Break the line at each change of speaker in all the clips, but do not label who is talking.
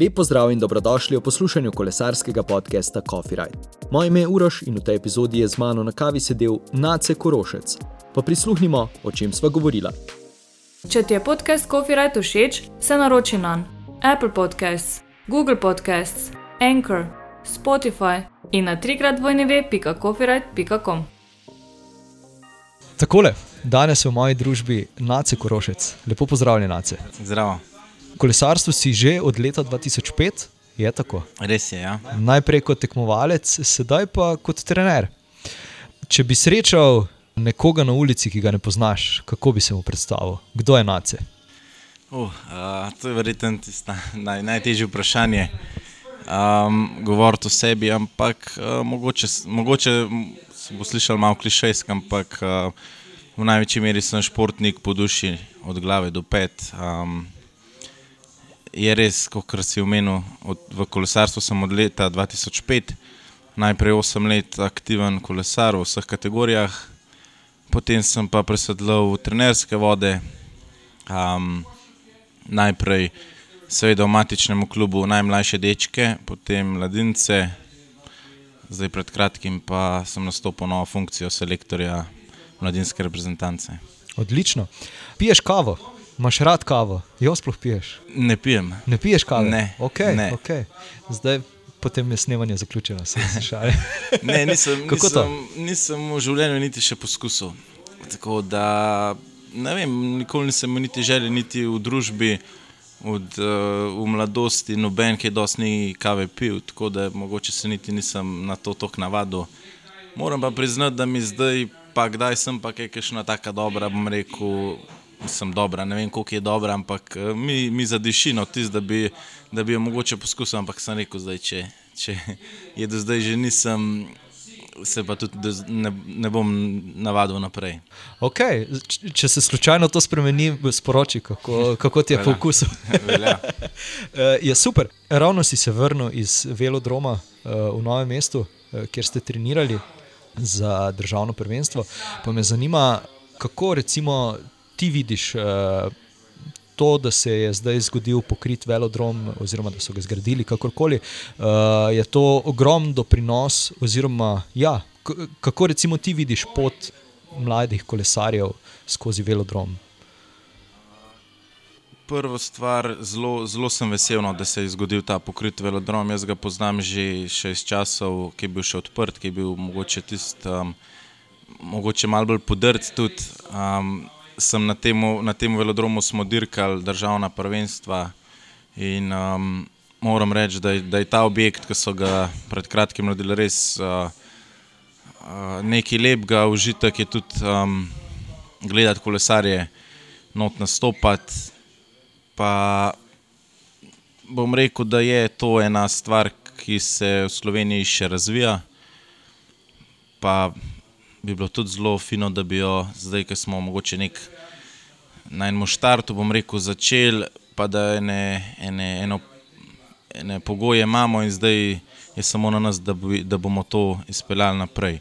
Lepo zdrav in dobrodošli v poslušanju kolesarskega podcasta Coffee Ride. Moje ime je Uroš in v tej epizodi je z mano na kavi sedel Nace Korošec. Pa prisluhnimo, o čem sva govorila.
Če ti je podcast Coffee Ride všeč, se naroči na Apple Podcasts, Google Podcasts, Anchor, Spotify in na trikrat vojneve.coffeeride.com.
Takole, danes je v moji družbi Nace Korošec. Lepo pozdravljen, Nace.
Zdravo.
Kolesarstvo si že od leta 2005, je tako?
Res je. Ja.
Najprej kot tekmovalec, sedaj pa kot trener. Če bi srečal nekoga na ulici, ki ga ne poznaš, kako bi se mu predstavil? Kdo je Nace?
Uh, uh, to je verjetno naj, najtežje vprašanje. Um, govoriti o sebi, ampak uh, mogoče, mogoče bo slišal malo klišejsko, ampak uh, v največji meri sem športnik po duši, od glave do pet. Um, je res, kot si omenil, od, v kolesarstvu sem od leta 2005, najprej 8 let aktiven kolesar v vseh kategorijah, potem sem pa presedlal v trenerske vode, um, najprej seveda v matičnem klubu najmlajše dečke, potem mladince, zdaj pred kratkim pa sem nastopil novo funkcijo selektorja mladinske reprezentance.
Odlično. Piješ kavo? Imáš rad kavo, jo sploh piješ?
Ne pijem.
Ne piješ kave?
Ne.
Okay,
ne.
Okay. Zdaj potem je snemanje zaključeno, se mi šali.
ne, nisem, nisem, nisem v življenju niti še poskusil. Tako da ne vem, nikoli nisem niti želel, niti v družbi. Od, uh, v mladosti noben, ki je dosti kave pil, tako da mogoče se niti nisem na to tako navadil. Moram pa priznati, da mi zdaj, pa kdaj sem pa kaj, kaj še na tako dobra, bom rekel, sem dobra, ne vem, koliko je dobra, ampak eh, mi, mi zadiši no, tis, da, bi, da bi jo mogoče poskusil, ampak sem rekel, zdaj, če, če je do zdaj že nisem. Se pa tudi ne, ne bom navadil naprej.
Okay. Če se slučajno to spremeni, sporoči, kako, kako ti je po okusu. Eh, je super. Ravno si se vrnil iz velodroma eh, v novem mestu, kjer ste trenirali za državno prvenstvo. Pa me zanima, kako recimo ti vidiš uh, to, da se je zdaj zgodil pokrit velodrom, oziroma da so ga zgradili, kakorkoli, uh, je to ogromen doprinos, oziroma ja, kako recimo ti vidiš pot mladih kolesarjev skozi velodrom.
Prva stvar, zelo, zelo sem vesel, no, da se je zgodil ta pokrit velodrom. Jaz ga poznam že iz časov, ki je bil še odprt, ki je bil mogoče tisti, um, mogoče malo bolj podrt tudi. Um, sem na tem, na tem velodromu smo dirkali državna prvenstva in um, moram reči, da, da je ta objekt, ki so ga pred kratkim naredili, res uh, uh, nekaj lepega, užitek je tudi um, gledati kolesarje, not nastopati. Pa bom rekel, da je to ena stvar, ki se v Sloveniji še razvija. Pa bi bilo tudi zelo fino, da bi jo zdaj, ki smo mogoče nek na enem štartu, bom rekel, začeli, pa da ene, ene, eno, ene pogoje imamo in zdaj je samo na nas, da, bi, da bomo to izpeljali naprej.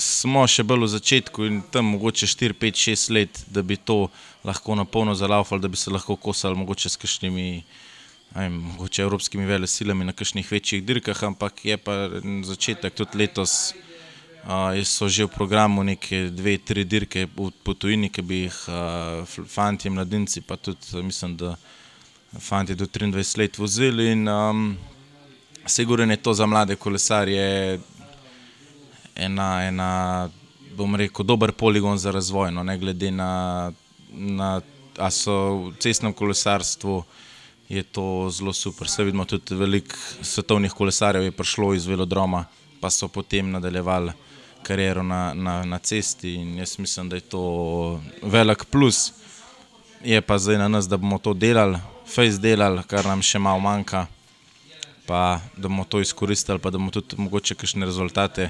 Smo še bolj v začetku in tam mogoče 4, 5, 6 let, da bi to lahko na polno zalaufali, da bi se lahko kosali mogoče s kakšnimi. Vem, mogoče evropskimi velesilami na kakšnih večjih dirkah, ampak je pa začetek tudi letos, Uh, so že v programu neke dve, tri dirke po tujini, ki bi jih uh, fanti, mladinci, pa tudi mislim, da fanti do 23 let vozili. In um, sigurno je to za mlade kolesarje ena, ena, bom rekel, dober poligon za razvoj, no, ne glede na, na a so v cestnem kolesarstvu. Je to zelo super. Se vidimo, tudi veliko svetovnih kolesarjev je prišlo iz velodroma, pa so potem nadaljevali kariero na, na, na cesti in jaz mislim, da je to velik plus. Je pa zdaj na nas, da bomo to delali, face delali, kar nam še malo manjka, pa da bomo to izkoristili, pa da bomo tudi mogoče kakšne rezultate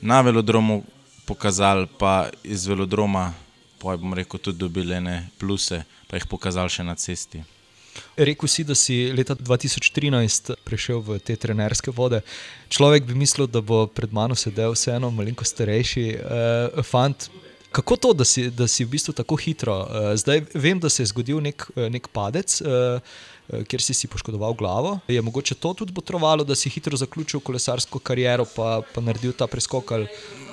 na velodromu pokazali, pa iz velodroma, pa bomo rekel, tudi dobili ene pluse, pa jih pokazali še na cesti.
Rekl si, da si leta 2013 prišel v te trenerske vode. Človek bi mislil, da bo pred mano sedel vseeno malenko starejši uh, fant. Kako to, da si, da si v bistvu tako hitro? Uh, zdaj vem, da se je zgodil nek, nek padec, uh, kjer si si poškodoval glavo. Je mogoče to tudi potrovalo, da si hitro zaključil kolesarsko kariero, pa, pa naredil ta preskok? Ali?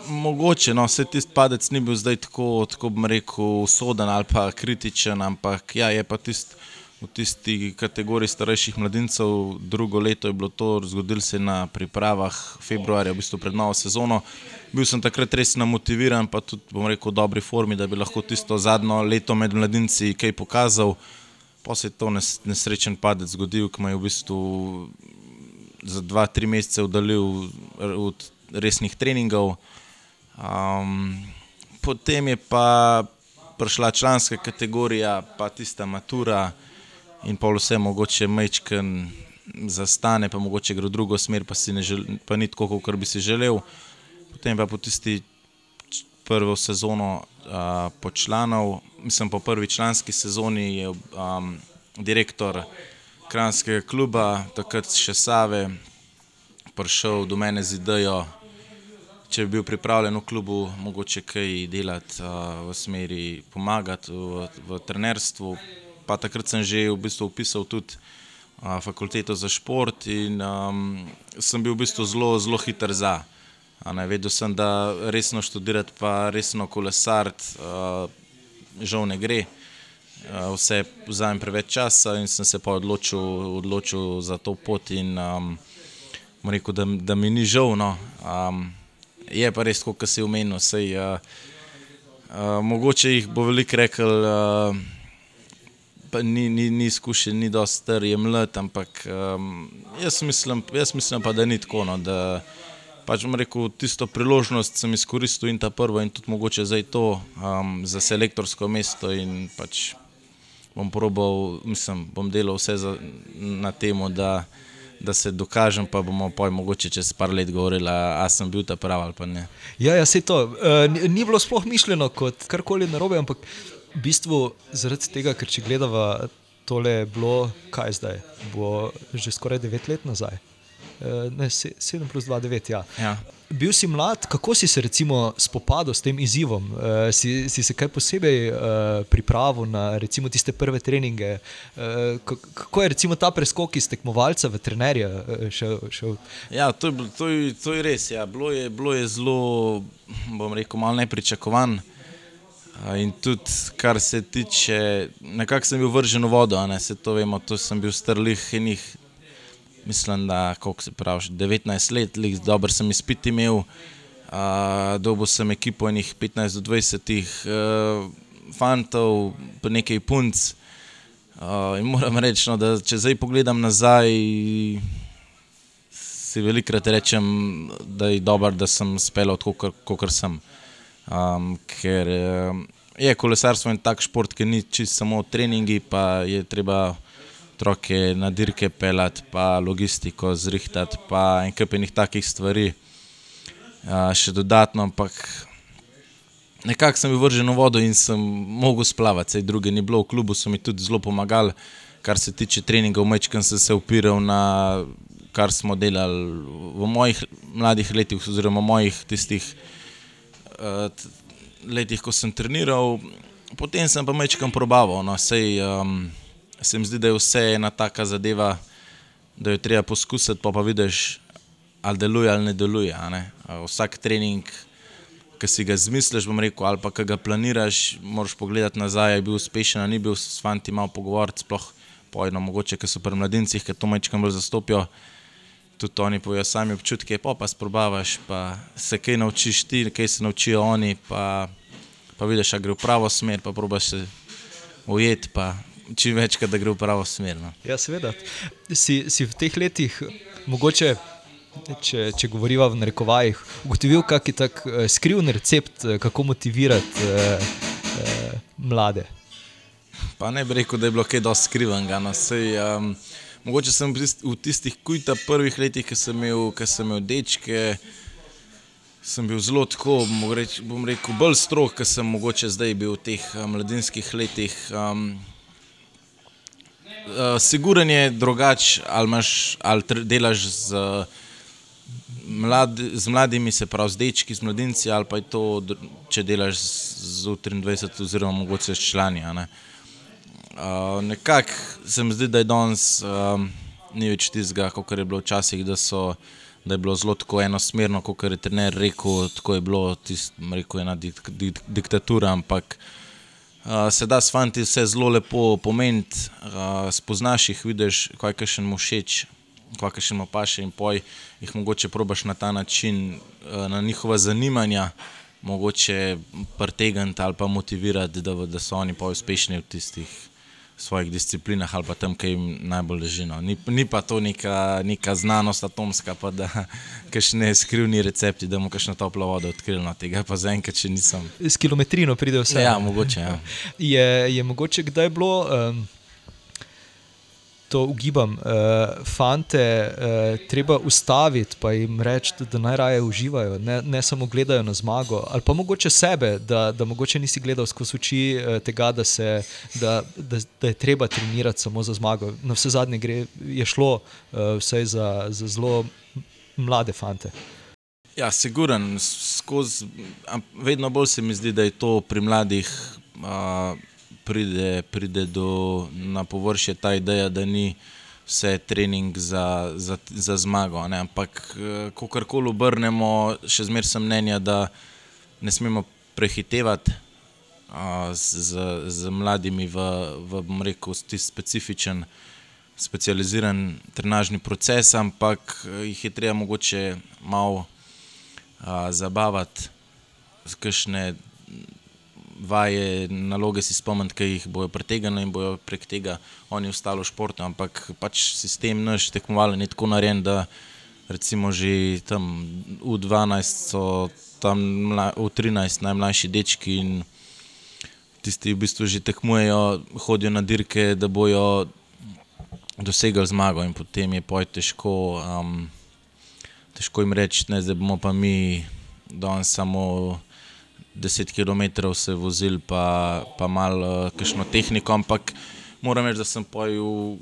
Mogoče, no, vse tisti padec ni bil zdaj tako, tako bom rekel, usoden ali pa kritičen, ampak ja, je pa tisti v tisti kategoriji starejših mladincev. Drugo leto je bilo to, zgodilo se je na pripravah februarja, v bistvu pred novo sezono. Bil sem takrat res namotiviran, pa tudi, bom rekel, v dobri formi, da bi lahko tisto zadnjo leto med mladinci kaj pokazal. Pa se je to nesrečen padec zgodil, ki me je v bistvu za dva, tri mesece oddaljil od resnih treningov. Um, potem je pa prišla članska kategorija, pa tista matura in pa vse mogoče mečken zastane, pa mogoče gre v drugo smer, pa, žel, pa ni tako, kot bi si želel. Potem pa po tisti prvo sezono uh, po članov, mislim po prvi članski sezoni je um, direktor kranskega kluba, takrat še Save, prišel do mene z idejo, če bi bil pripravljen v klubu mogoče kaj delati uh, v smeri pomagati v, v trenerstvu, pa takrat sem že v bistvu upisal tudi a, fakulteto za šport in um, sem bil v bistvu zelo, zelo hiter za. Vedel sem, da resno študirati, pa resno kolesariti, žal ne gre. Vse vzamem preveč časa in sem se pa odločil, odločil za to pot. In, um, rekel, da, da mi ni žal. No. Um, je pa res, kot si omenil, sej, uh, uh, mogoče jih bo veliko rekel. Uh, ni, ni, ni izkušen, ni dosti star, je mlad, ampak um, jaz, mislim, jaz mislim pa, da ni tako. No, da, pač bom rekel, tisto priložnost sem izkoristil in ta prva, in tudi mogoče zdaj to um, za selektorsko mesto. Pač bom probal, mislim, bom delal vse za, na tem, da, da se dokažem, pa bomo pa mogoče čez par let govorili, ali sem bil ta pravi ali pa ne.
Ja, ja se to. Uh, ni, ni bilo sploh mišljeno kot karkoli narobe, ampak v bistvu zaradi tega, ker če gledamo tole, je bilo kaj zdaj, bo že skoraj 9 let nazaj. Eh, ne, 7 plus 2, 9. Ja.
Ja.
Bil si mlad, kako si se spopadal s tem izzivom? Uh, si, si se kaj posebej uh, pripravil na recimo, tiste prve treninge? Uh, kako je recimo, ta preskok iz tekmovalca v trenerja šel? šel?
Ja, to, je, to, je, to je res. Ja. Bilo, je, bilo je zelo, bom rekel, malo nepričakovan. Uh, In tudi, kar se tiče, nekako sem bil vržen v vodo, ne se to vemo, tu sem bil strlih in jih, mislim, da koliko se pravi, 19 let, lih, dobro sem izpit imel, dobo sem ekipo enih 15 do 20 uh, fantov, pa nekaj punc. Uh, in moram reči, no, da če zdaj pogledam nazaj, si velikrat rečem, da je dobro, da sem speljal tako, kot sem. Um, ker um, je kolesarstvo en tak šport, ki ni čisto samo treningi, pa je treba otroke na dirke pelati, pa logistiko zrihtati, pa en kup enih takih stvari. Uh, še dodatno, ampak nekako sem bil vržen v vodo in sem mogel splavati, sej druge ni bilo, v klubu so mi tudi zelo pomagali, kar se tiče treningov, mečkam sem se upiral na kar smo delali v mojih mladih letih, oziroma mojih tistih letih, ko sem treniral, potem sem pa mečkam probaval. No, sej, um, se mi zdi, da je vse ena taka zadeva, da jo treba poskusiti, pa pa vidiš, ali deluje ali ne deluje. Ne? Uh, vsak trening, ki si ga zmisliš, bom rekel, ali pa ki ga planiraš, moraš pogledati nazaj, je bil uspešen, ni bil s fanti malo pogovoriti, sploh pojno, mogoče, ker so pri mladincih, ki to mečkam bolj zastopijo tudi oni povejo sami občutke, pa pa sprobavaš, pa se kaj naučiš ti, kaj se naučijo oni, pa, pa vidiš, da gre v pravo smer, pa probaš se ujeti, pa čim več, da gre v pravo smer. No.
Ja, seveda. Si, si v teh letih, mogoče, če, če govoriva v narekovajih, ugotovil kakšen tak eh, skrivni recept, eh, kako motivirati eh, eh, mlade?
Pa ne bi rekel, da je bilo kaj dosti skrivenega. No. Sej, um, Mogoče sem v tistih kujta prvih letih, ki sem imel, ki sem imel dečke, sem bil zelo tako, bom rekel, bolj strog, kot sem mogoče zdaj bil v teh um, mladinskih letih. Um, uh, Siguren je drugač, ali, imaš, ali delaš z mlad, z mladimi, se pravi z dečki, z mladinci, ali pa je to, če delaš z 23, oziroma mogoče s člani. Ne? Uh, Nekako se mi zdi, da je danes um, ni več tistega, kot je bilo včasih, da, so, da je bilo zelo tako enosmerno, kot je trener rekel, tako je bilo, tist, rekel, ena dik, dik, diktatura, ampak uh, se da s fanti vse zelo lepo pomeniti, uh, spoznaš jih, vidiš, kaj še mu všeč, kaj še mu paše in poj, jih mogoče probaš na ta način, uh, na njihova zanimanja. Mogoče pretegniti ali pa motivirati, da, da so oni pa uspešni v tistih svojih disciplinah ali pa tam, ki jim najbolj leži. No. Ni, ni pa to neka, neka znanost atomska, pa da kašne skrivni recepti, da mu kašno toplo vodo odkrili. No. Tega pa zaenkrat še nisem.
S kilometrino pride vse.
Ja, mogoče. Ja.
Je, je mogoče kdaj bilo. Um, to ugibam, uh, fante uh, treba ustaviti, pa jim reči, da, da najraje uživajo, ne, ne samo gledajo na zmago, ali pa mogoče sebe, da, da mogoče nisi gledal skozi oči uh, tega, da, se, da, da, da je treba trenirati samo za zmago. Na vse zadnje gre, je šlo uh, vse za, za zelo mlade fante.
Ja, siguren, skozi, vedno bolj se mi zdi, da je to pri mladih. Uh, pride, pride do, na površje ta ideja, da ni vse trening za, za, za zmago. Ne? Ampak, eh, ko karkoli obrnemo, še zmeraj sem mnenja, da ne smemo prehitevati a, z, z mladimi v, v rekel, specifičen, specializiran trenažni proces, ampak eh, jih je treba mogoče malo a, zabavati. Kakšne vaje, naloge si spomniti, ki jih bojo pretegnili in bojo prek tega oni ostali v športu. Ampak pač sistem naš tekmovalen je tako narejen, da recimo že tam v 12 so tam v 13 najmlajši dečki in tisti v bistvu že tekmujejo, hodijo na dirke, da bojo dosegali zmago in potem je poj težko, um, težko jim reči, da bomo pa mi danes samo 10 km se vozil, pa, pa malo uh, kakšno tehniko, ampak moram reči, da sem v,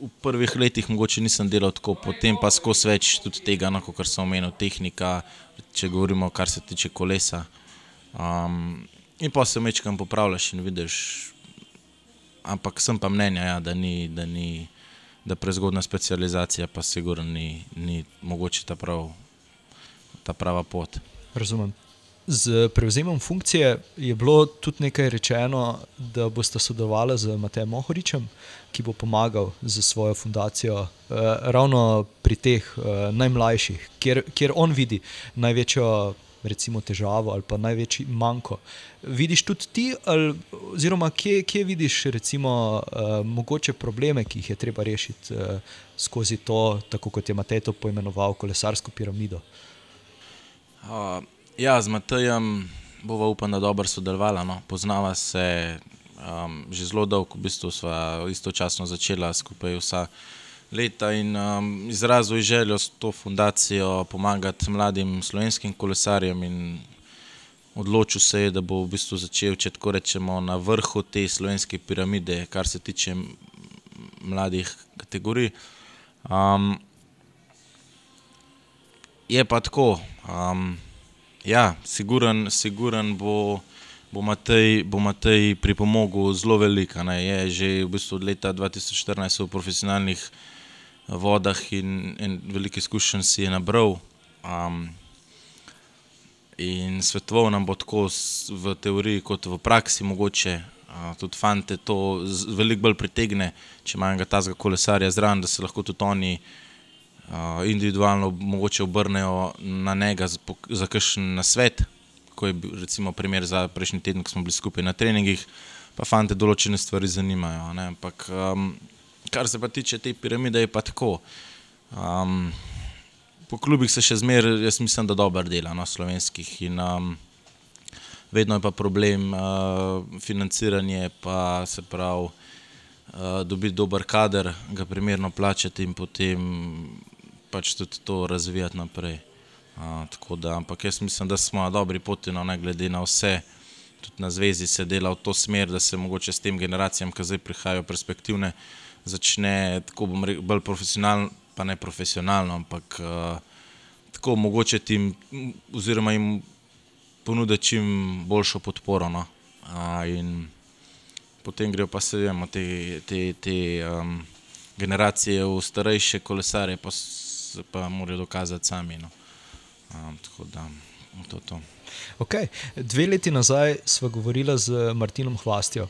v prvih letih mogoče nisem delal tako, potem pa skozi več tudi tega, no, kar sem omenil, tehnika, če govorimo, kar se tiče kolesa. Um, in pa se večkrat popravljaš in vidiš, ampak sem pa mnenja, ja, da ni. Da ni Da prezgodna specializacija, pa sigurno ni, ni mogoče ta, prav, ta prava pot.
Razumem. Z prevzemom funkcije je bilo tudi nekaj rečeno, da boste sodelovali z Matejem Mohoričem, ki bo pomagal z svojo fundacijo eh, ravno pri teh eh, najmlajših, kjer, kjer on vidi največjo recimo, težavo ali pa največji manjko. Vidiš tudi ti, ali, oziroma kje, kje vidiš recimo, eh, mogoče probleme, ki jih je treba rešiti eh, skozi to, tako kot je Matej to poimenoval, kolesarsko piramido.
Uh. Ja, z Matejem bova upam, da dobro sodelovala. No. Poznava se um, že zelo dolgo, v bistvu sva istočasno začela skupaj vsa leta in um, izrazil željo s to fundacijo pomagati mladim slovenskim kolesarjem odločil se je, da bo v bistvu začel, če tako rečemo, na vrhu te slovenske piramide, kar se tiče mladih kategorij. Um, je pa tako. Ja, siguren, siguren bo, bo, Matej, bo Matej pripomogel zelo veliko. Je že v bistvu od leta 2014 v profesionalnih vodah in, in veliko izkušenj si je nabral. Um, in svetoval nam bo tako v teoriji, kot v praksi, mogoče uh, tudi fante to veliko bolj pritegne, če imajo ta zga kolesarja zraven, da se lahko tudi oni uh, individualno mogoče obrnejo na njega za kakšen nasvet, ko je bil recimo primer za prejšnji teden, ko smo bili skupaj na treningih, pa fante določene stvari zanimajo. Ne? Ampak um, kar se pa tiče te piramide, je pa tako. Um, po klubih se še zmeraj, jaz mislim, da dobro dela na no, slovenskih. In, um, vedno je pa problem uh, financiranje, pa se pravi. Uh, dobiti dober kader, ga primerno plačati, in potem pač tudi to razvijati naprej. Uh, da, ampak jaz mislim, da smo na dobri poti, no, ne glede na vse. Tudi na zvezi se dela v to smer, da se mogoče s tem generacijam, ki zdaj prihajajo perspektivne, začne tako rekel, bolj profesionalno, pa ne profesionalno, ampak uh, tako mogoče tim, oziroma jim ponuditi čim boljšo podporo. No. In potem grejo pa se vemo, te, te, te um, generacije v starejše kolesare, se pa morajo dokazati sami. No. Um, tako da to. to.
Okay. Dve leti nazaj smo govorili z Martinom Hvastjo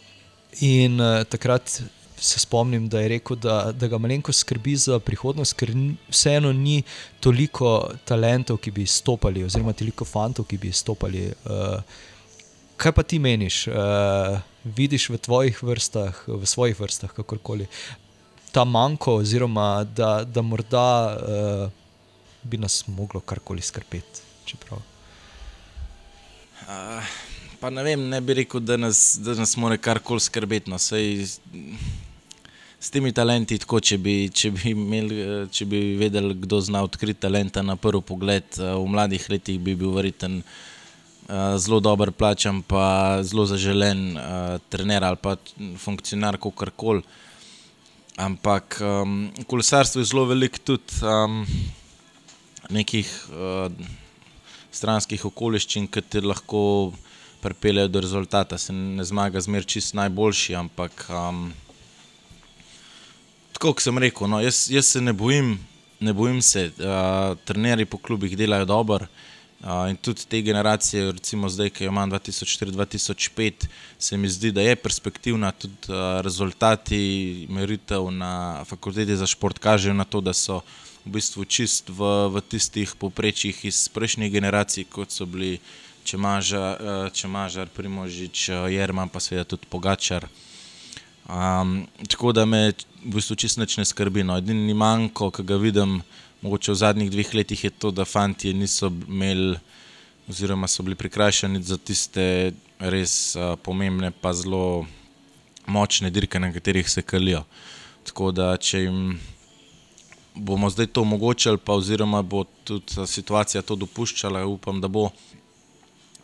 in uh, takrat se spomnim, da je rekel, da, da ga malenko skrbi za prihodnost, ker vseeno ni toliko talentov, ki bi izstopali, oziroma toliko fantov, ki bi izstopali. Uh, kaj pa ti meniš, uh, vidiš v tvojih vrstah, v svojih vrstah, kakorkoli ta manjko, oziroma da, da morda uh, bi nas moglo karkoli skrbeti.
Uh, pa ne vem, ne bi rekel, da nas, da nas mora karkoli skrbeti. No. Sej, s temi talenti, tako, če, bi, če, bi imel, če bi vedeli, kdo zna odkriti talenta na prvi pogled, eh, v mladih letih bi bil verjeten eh, zelo dober plačan, pa zelo zaželen trener ali pa funkcionar, kako koli. Ampak um, kolesarstvo je zelo veliko tudi um, nekih uh, stranskih okoliščin, ki ti lahko pripeljejo do rezultata. Se ne zmaga zmeraj čist najboljši, ampak um, tako kot sem rekel, no, jaz, jaz se ne bojim, ne bojim se. Uh, trenerji po klubih delajo dobro. Uh, in tudi te generacije, recimo zdaj, ki jo imam 2004-2005, se mi zdi, da je perspektivna. Tudi uh, rezultati meritev na fakulteti za šport kažejo na to, da so v bistvu čist v, v tistih poprečjih iz prejšnjih generacij, kot so bili Čemažar, uh, Primožič, uh, Jerman, pa seveda tudi Pogačar. Um, tako da me v bistvu čisto ne skrbi. No. Edini manjko, ki ga vidim, mogoče v zadnjih dveh letih, je to, da fanti niso imeli, oziroma so bili prikrajšani za tiste res uh, pomembne, pa zelo močne dirke, na katerih se kalijo. Tako da, če jim bomo zdaj to omogočili, pa oziroma bo tudi situacija to dopuščala, upam, da bo.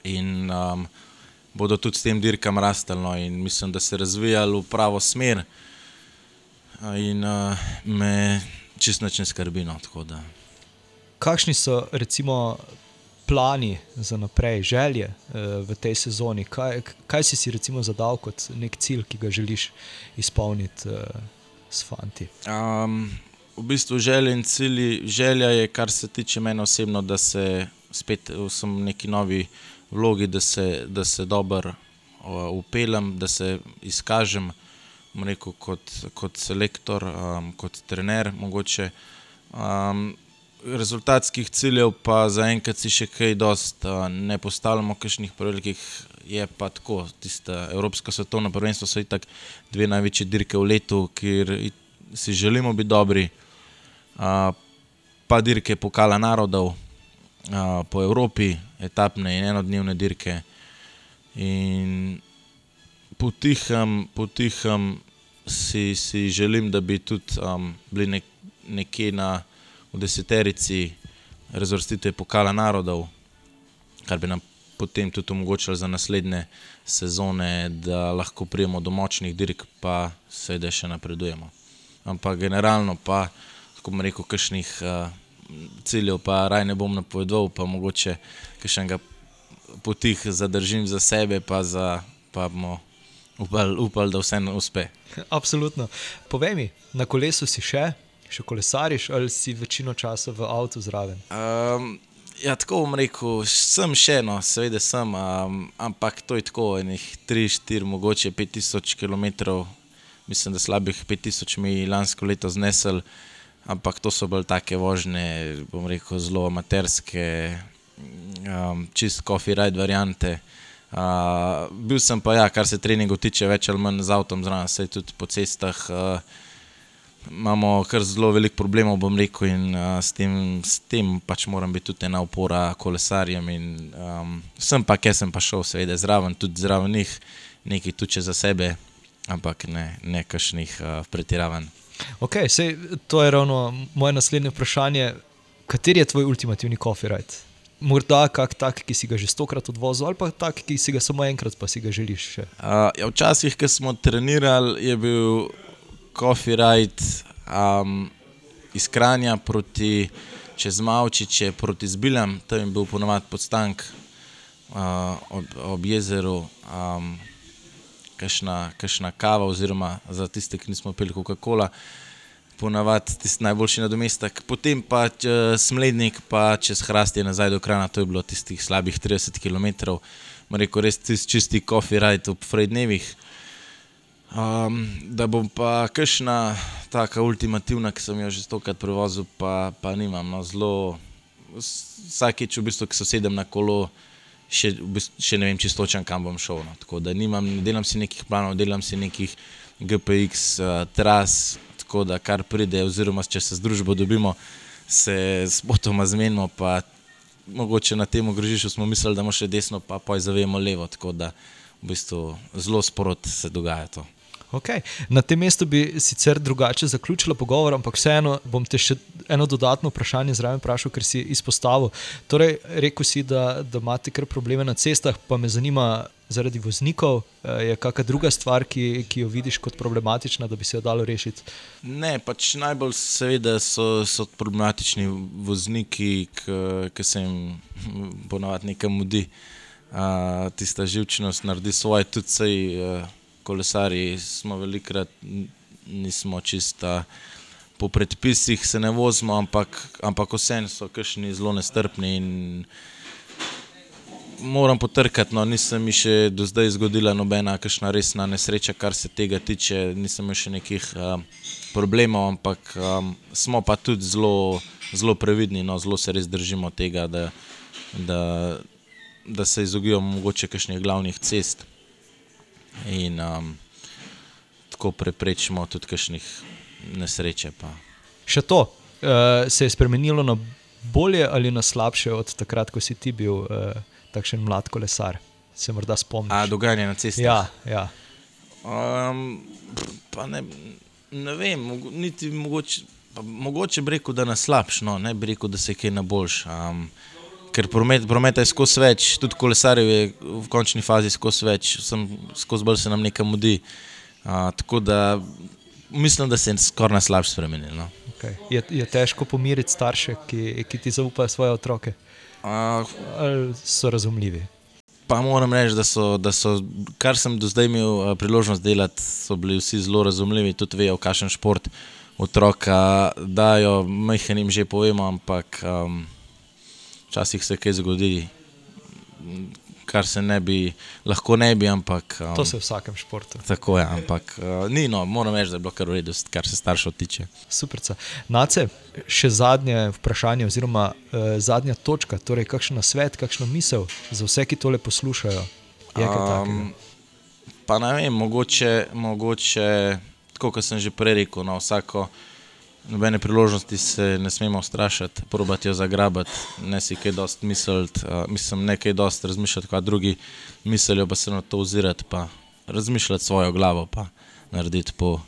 In, um, bodo tudi s tem dirkam rastelno in mislim, da se razvijali v pravo smer. In uh, me čisto ne skrbi. No,
Kakšni so recimo plani za naprej, želje uh, v tej sezoni? Kaj, kaj si si recimo zadal kot nek cilj, ki ga želiš izpolniti uh, s fanti?
Um, v bistvu želje in cilji, želja je, kar se tiče mene osebno, da se spet v neki novi vlogi, da se, da se dobro upeljem, da se izkažem rekel, kot, kot selektor, um, kot trener. Mogoče, um, rezultatskih ciljev pa zaenkrat si še kaj dost uh, ne postavljamo, kakšnih prevelikih je pa tako. Tista Evropska svetovna prvenstva so itak dve največje dirke v letu, kjer si želimo biti dobri. Uh, pa dirke pokala narodov po Evropi, etapne in enodnevne dirke. In potihem, potihem si, si želim, da bi tudi um, bili nek, nekje na deseterici razvrstitve pokala narodov, kar bi nam potem tudi omogočilo za naslednje sezone, da lahko prijemo do močnih dirk, pa seveda še napredujemo. Ampak generalno pa, kako bom rekel, kakšnih. Uh, ciljev, pa raj ne bom napovedal, pa mogoče še enega potih zadržim za sebe, pa, za, pa bomo upali, upal, da vse uspe.
Absolutno. Povej mi, na kolesu si še, še kolesariš ali si večino časa v avtu zraven?
Um, ja, tako bom rekel, sem še eno, seveda sem, um, ampak to je tako, enih 3-4, mogoče 5000 km. Mislim, da slabih 5000 mi lansko leto znesel ampak to so bolj take vožnje, bom rekel, zelo amaterske, um, čist coffee ride variante. Uh, bil sem pa, ja, kar se treningov tiče, več ali manj z avtom, zraven se tudi po cestah. Uh, imamo kar zelo veliko problemov, bom rekel, in uh, s, tem, s tem pač moram biti tudi ena opora kolesarjem. In, um, sem pa, ker sem pa šel, seveda, zraven, tudi zraven njih, nekaj tuče za sebe, ampak ne, ne kašnih uh, pretiravanj.
Okay, sej, to je ravno moje naslednje vprašanje. Kateri je tvoj ultimativni copyright? Morda kak tak, ki si ga že stokrat odvozil, ali pa tak, ki si ga samo enkrat, pa si ga želiš.
Uh, ja, včasih, ko smo trenirali, je bil copyright um, iz Kranja proti čez Mavčiče proti Zbiljam, tam je bil ponovadi podstank uh, ob, ob jezeru, um, kašna, kašna kava, oziroma za tiste, ki nismo pili Coca-Cola, ponovadi tisti najboljši nadomestek. Potem pa uh, smlednik, pa čez Hrasti nazaj do Krana, to je bilo tistih slabih 30 km. Rekel, res čisti kofi rajt v Frejdnevih. Um, da bom pa kakšna taka ultimativna, ki sem jo že stokrat prevozil, pa, pa nimam. No, zelo, vsakeč, v bistvu, ki se sedem na kolo, še, v bistvu, še ne vem, čisto točen, kam bom šel. No. Tako da nimam, ne delam si nekih planov, delam si nekih GPX uh, tras, tako da kar pride, oziroma če se z družbo dobimo, se s potoma zmenimo. Mogoče na tem ogrežišču smo mislili, da imamo še desno, pa pa zavemo levo. Tako da v bistvu zelo sprot se dogaja to.
Okay. Na tem mestu bi sicer drugače zaključila pogovor, ampak vseeno bom te še eno dodatno vprašanje zraven vprašal, ker si izpostavil. Torej, rekel si, da, da imate kar probleme na cestah, pa me zanima zaradi voznikov. Eh, je kakšna druga stvar, ki, ki jo vidiš kot problematična, da bi se jo dalo rešiti?
Ne, pač najbolj seveda so, so problematični vozniki, ki se jim ponovadi nekaj mudi. Uh, tista živčnost naredi svoje, tudi sej. Uh, kolesari smo velikrat, nismo čista po predpisih, se ne vozimo, ampak, ampak vseeno so kašni zelo nestrpni. Moram potrkati, no, nisem mi še do zdaj zgodila nobena kakšna resna nesreča, kar se tega tiče, nisem imel še nekih uh, problemov, ampak um, smo pa tudi zelo, zelo previdni, no, zelo se res držimo tega, da, da, da se izogibamo mogoče kakšnih glavnih cest in um, tako preprečimo tudi kakšnih nesreče. Pa.
Še to uh, se je spremenilo na bolje ali na slabše od takrat, ko si ti bil uh, takšen mlad kolesar. Se morda spomniš.
A dogajanje na cesti.
Ja, ja.
Um, ne, ne vem, niti mogoče. Mogoče bi rekel, da je na slabš, no, ne bi rekel, da se je kaj na boljš. Um, ker promet, prometa je skozi več, tudi kolesarjev je v končni fazi skozi več, skozi bolj se nam nekaj mudi. Uh, tako da mislim, da se je skoraj na slabš spremenil. No.
Okay. Je, je težko pomiriti starše, ki, ki ti zaupajo svoje otroke? Uh, so razumljivi?
Pa moram reči, da so, da so, kar sem do zdaj imel priložnost delati, so bili vsi zelo razumljivi, tudi vejo, kakšen šport otroka dajo. Majhen jim že povemo, ampak. Um, včasih se kaj zgodi, kar se ne bi, lahko ne bi. Ampak,
um, to se v vsakem športu.
Tako je, ampak uh, ni no, moram reči, da je bilo kar v redu, kar se staršev tiče.
Super. Nace, še zadnje vprašanje, oziroma uh, zadnja točka, torej kakšen svet, kakšno misel za vse, ki tole poslušajo. Um,
pa ne vem, mogoče, mogoče tako kot sem že prej rekel, no, vsako nobene priložnosti se ne smemo strašiti, probati jo zagrabiti, ne si kaj dost misliti, uh, mislim, ne kaj dost razmišljati, kaj drugi mislijo, pa se na to ozirati, pa razmišljati svojo glavo, pa narediti po,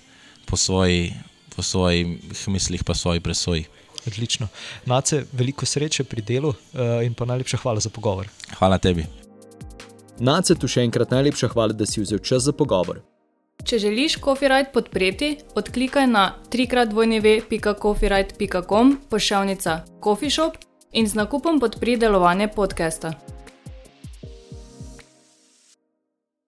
po, svoji, po svojih mislih, pa svoji presoji.
Odlično. Nace, veliko sreče pri delu uh, in pa najlepša hvala za pogovor.
Hvala tebi.
Nace, tu še enkrat najlepša hvala, da si vzel čas za pogovor.
Če želiš Copyright podpreti, odklikaj na www.copyright.com pošiljka Coffee Shop in z nakupom podpri delovanje podcasta.